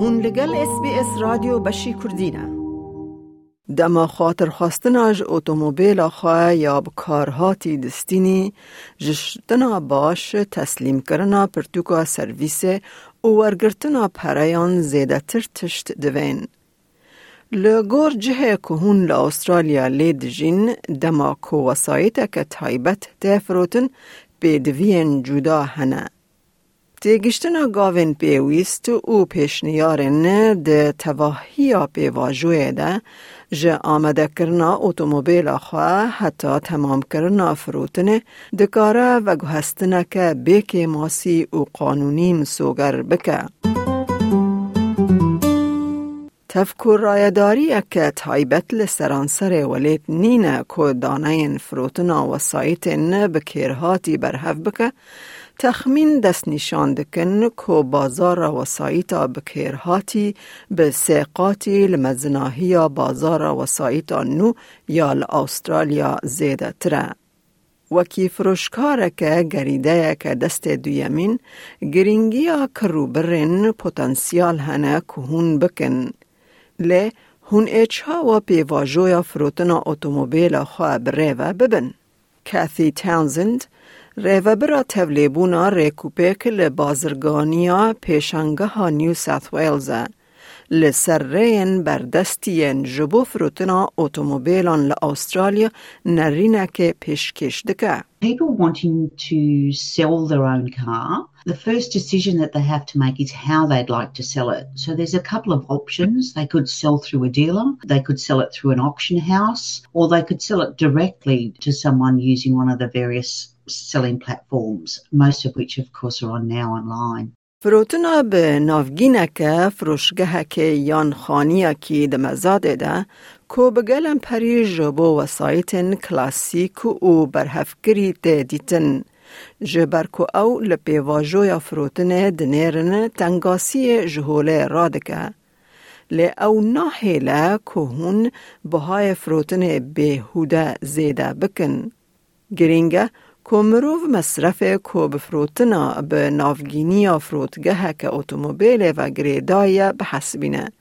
هون لگل اس بی اس رادیو بشی کردینه دما خاطر خواستناج اتومبیل خواه یا بکارهاتی دستینی جشتنا باش تسلیم کرنا پرتوکا سرویس و ورگرتنا پریان زیده تر تشت دوین. لگور جه کهون لأسترالیا لید جین دما کو وسایت که تایبت تفروتن به دوین جدا هنه. تیگشتنا گاوین پیویست و پیشنیارن ده تواهی پیواجوه ده جه آمده کرنا اتومبیل خواه حتی تمام کرنا فروتنه دکاره و گوهستنه که بیک ماسی و قانونی مسوگر بکه. تفکر رایداری که تایبت لسرانسر ولیت نینه که دانه فروتنا و سایتن بکیرهاتی برهف بکه تخمین دست نشان دکن که بازار وسایت بکیرهاتی به سیقاتی لمزناهی بازار وسایت نو یا لأسترالیا زیده تره. وکی فروشکار که گریده که دست دویمین گرینگی کرو برن پوتنسیال هنه که هون بکن. لی هون ایچها و پیواجویا فروتنا اتومبیل خواه بره و ببن. کاثی تاونزند ریوه برا تولیبونا ریکوپیک لبازرگانیا پیشنگه ها نیو ساث ویلزه. لسر رین بردستین جبو فروتنا اتومبیلان لأسترالیا نرینه که پیشکش دکه. People wanting to sell their own car, the first decision that they have to make is how they'd like to sell it. So there's a couple of options. They could sell through a dealer, they could sell it through an auction house, or they could sell it directly to someone using one of the various selling platforms, most of which, of course, are on now online. فروتنا به نافگینک فروشگه که یان خانیه کی دمزاده ده کو بگلم پری جبو وسایتن کلاسیک و برهفگری ته دیتن جبر کو او لپیواجو یا فروتن دنیرن تنگاسی جهوله رادکه لی او ناهیله که هون بهای فروتن بهوده زیده بکن. گرینگه کومروف مصرف کو بفروتنا به نافگینی فروتگه که اتومبیل و گریدای بحسبینه.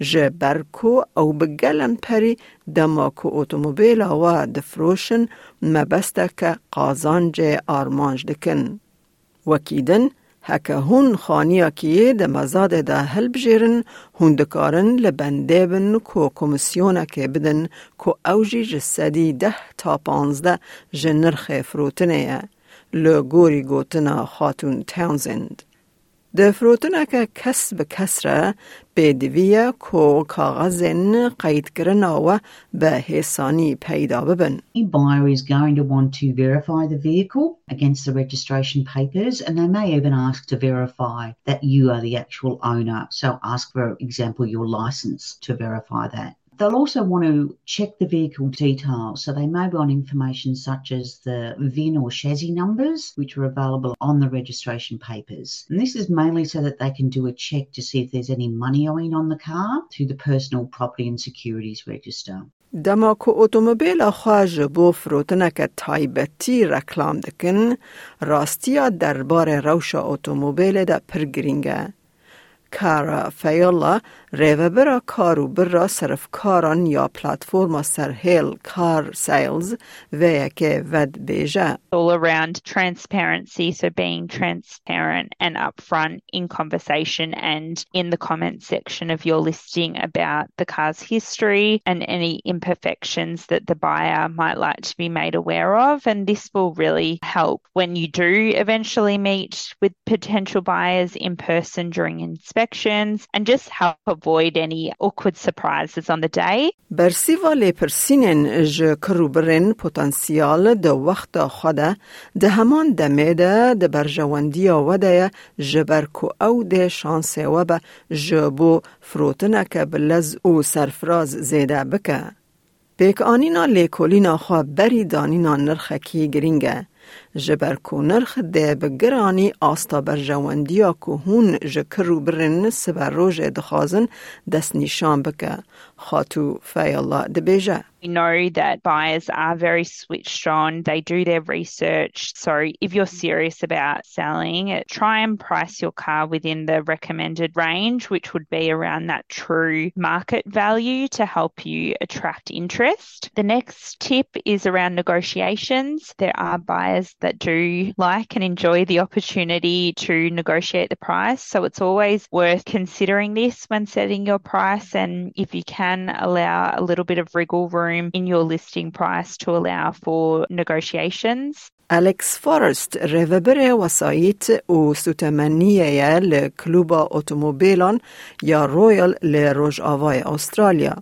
جه برکو او بگلن پری دما کو اتومبیل و دفروشن مبسته که قازانج آرمانج دکن. وکیدن هکه هون خانیا کیه ده مزاد ده هل هون دکارن لبنده بن کو کمیسیونه که بدن کو اوجی جسدی ده تا پانزده جنرخ فروتنه لگوری گوتنا خاتون تاونزند. د فروتنه که کس به کسره به دویه کو کاغذن قید کرن و به حسانی پیدا ببن. Any buyer is going to want to verify the vehicle against the registration papers and they may even ask to verify that you are the actual owner. So ask for example your license to verify that. They'll also want to check the vehicle details. So they may want information such as the VIN or chassis numbers, which are available on the registration papers. And this is mainly so that they can do a check to see if there's any money owing on the car through the Personal Property and Securities Register. دما کو اتومبیل خواج بو فروتنک تایبتی رکلام دکن راستیا دربار روش اتومبیل دا پرگرینگه. کارا فیالا ریوبرا کارو برا صرف کاران یا پلتفرما سرهیل کار سیلز و که ود بیجه. all around transparency, so being transparent and upfront in conversation and in the comment section of your listing about the car's history and any imperfections that the buyer might like to be made aware of. And this will really help when you do eventually meet with potential buyers in person during inspections and just help avoid any awkward surprises on the day. برسیوا لیپرسینن ج کروبرن پوتانسیال د وقت خوده ده همان دمه ده ده برجواندی وده جبر کو او ده شانس و به جبو فروتنه که بلز او سرفراز زیده بکه. پیک آنینا لیکولینا خواه بری دانینا نرخکی گرینگه. We know that buyers are very switched on. They do their research. So, if you're serious about selling, try and price your car within the recommended range, which would be around that true market value to help you attract interest. The next tip is around negotiations. There are buyers that do like and enjoy the opportunity to negotiate the price. So it's always worth considering this when setting your price. And if you can allow a little bit of wriggle room room in your listing price to allow for negotiations. أليكس فورست ريفبر وسايت و ستمنية لكلوبا أوتوموبيلون يا رويال لروج آواي أستراليا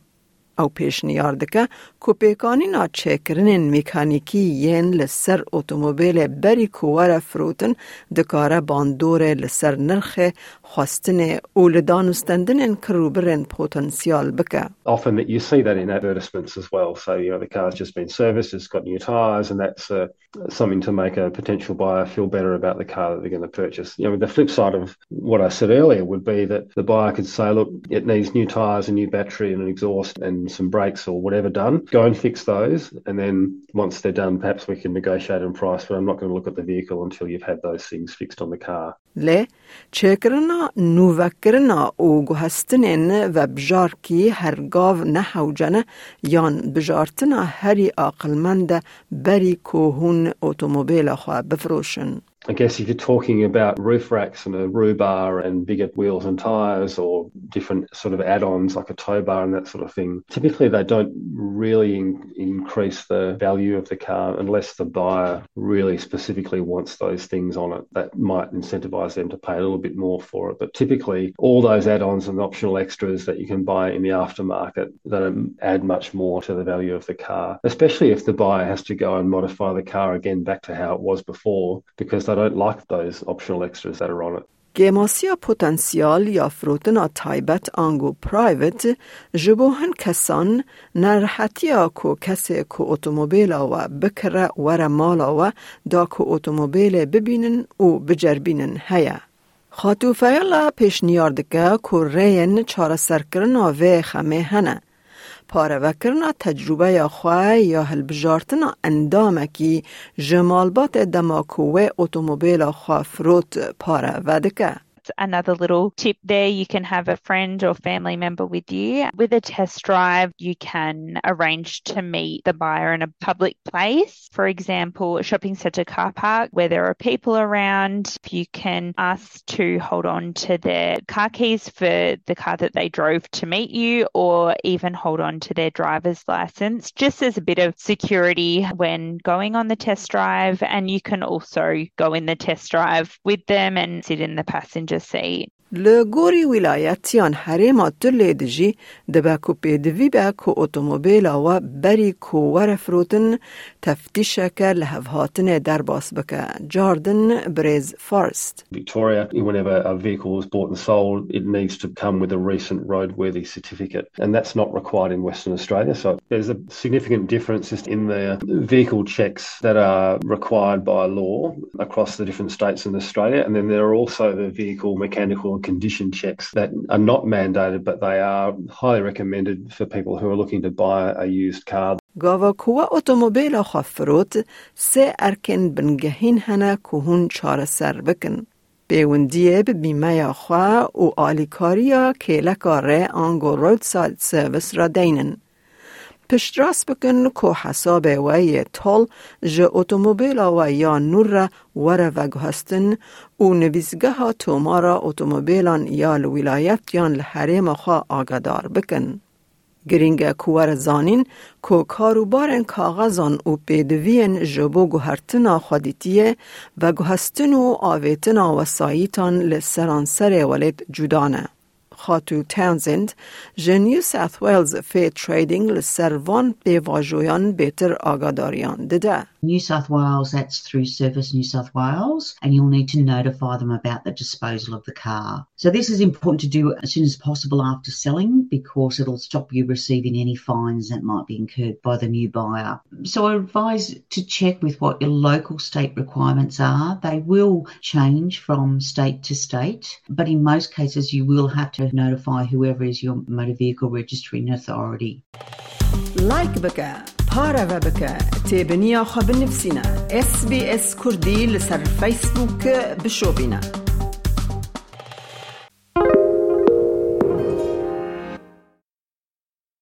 او پیشنیار دکه کو پیکانینا چکرنین میکانیکی ین لسر اتومبیل بری کوار فروتن دکاره باندور لسر نرخ خواستن او لدانستندن کروبرن پوتنسیال بکه. Often that you see that in advertisements as well. So, you know, the car's just been serviced, it's got new tyres, and that's uh, something to make a potential buyer feel better about the car that they're going to purchase. You know, the flip side of what I said earlier would be that the buyer could say, look, it needs new tyres, a new battery, and an exhaust, and some brakes or whatever done. Go and fix those, and then once they're done, perhaps we can negotiate on price. But I'm not going to look at the vehicle until you've had those things fixed on the car. لی چکرنا نووکرنا او گوهستنین و بجارکی هرگاو نحوجنه یان بجارتنا هری عقلمند بری کوهون اتومبیل خواه بفروشن. I guess if you're talking about roof racks and a roo bar and bigger wheels and tyres or different sort of add-ons like a tow bar and that sort of thing, typically they don't really in- increase the value of the car unless the buyer really specifically wants those things on it. That might incentivise them to pay a little bit more for it. But typically all those add-ons and optional extras that you can buy in the aftermarket don't add much more to the value of the car, especially if the buyer has to go and modify the car again back to how it was before because I don't like those optional extras that are on it. گماسیا پتانسیال یا فروتنا تایبت آنگو پرایوت جبوهن کسان نرحتیا کو کسی کو اتومبیلا و بکره ور مالا و دا کو اتومبیل ببینن و بجربینن هیا. خاتو فیلا پیشنیار دکه کو رین چار سرکرن و خمه هنه. پاره وکرنا تجربه یا خواه یا هلبجارتنا اندامکی جمالبات دماکوه اتومبیل خواه فروت پاره ودکه. Another little tip there. You can have a friend or family member with you. With a test drive, you can arrange to meet the buyer in a public place. For example, a shopping centre car park where there are people around. You can ask to hold on to their car keys for the car that they drove to meet you, or even hold on to their driver's license, just as a bit of security when going on the test drive. And you can also go in the test drive with them and sit in the passenger just say Le gori vilayat yan harema Tullê de jî dibe ku pêdivîbe ku otomobêla we berî ku werefrotin teftîşeke li hevhatinê derbas bike. Jordan Brez Forest. Victoria, whenever a vehicle is bought and sold, it needs to come with a recent roadworthy certificate. And that's not required in Western Australia. So there's a significant difference in the vehicle checks that are required by law across the different states in Australia. And then there are also the vehicle mechanical condition checks that are not mandated, but they are highly recommended for people who are looking to buy a used car. گاوا کوا اتومبیل خفروت سه ارکن بنگهین هنه کهون چار سر بکن. پیوندیه به بیمه خواه و آلیکاریا که لکاره آنگو رود ساید سرویس را دینن. پشتراس بکن که حساب وی تول جه اتومبیل و یا نور را وره و گهستن و نویزگه ها تومارا اتومبیلان یا الولایت یا لحریم خواه آگدار بکن. گرینگ کوار زانین کو کاروبارن کاغذان و پیدوین جبو گوهرتنا خودیتیه و گوهستن و آویتنا ساییتان لسرانسر ولید جدانه. خاتو تاونزند جنیو ساث ویلز فی تریدینگ لسروان به واجویان بیتر آگاداریان دده. New South Wales, that's through Service New South Wales, and you'll need to notify them about the disposal of the car. So this is important to do as soon as possible after selling because it'll stop you receiving any fines that might be incurred by the new buyer. So I advise to check with what your local state requirements are. They will change from state to state, but in most cases you will have to notify whoever is your motor vehicle registering authority. Like Booker. پارە بە بکە تێبنییاخوا بنووسینە SسBS کوردی لەسەر بشو بینه.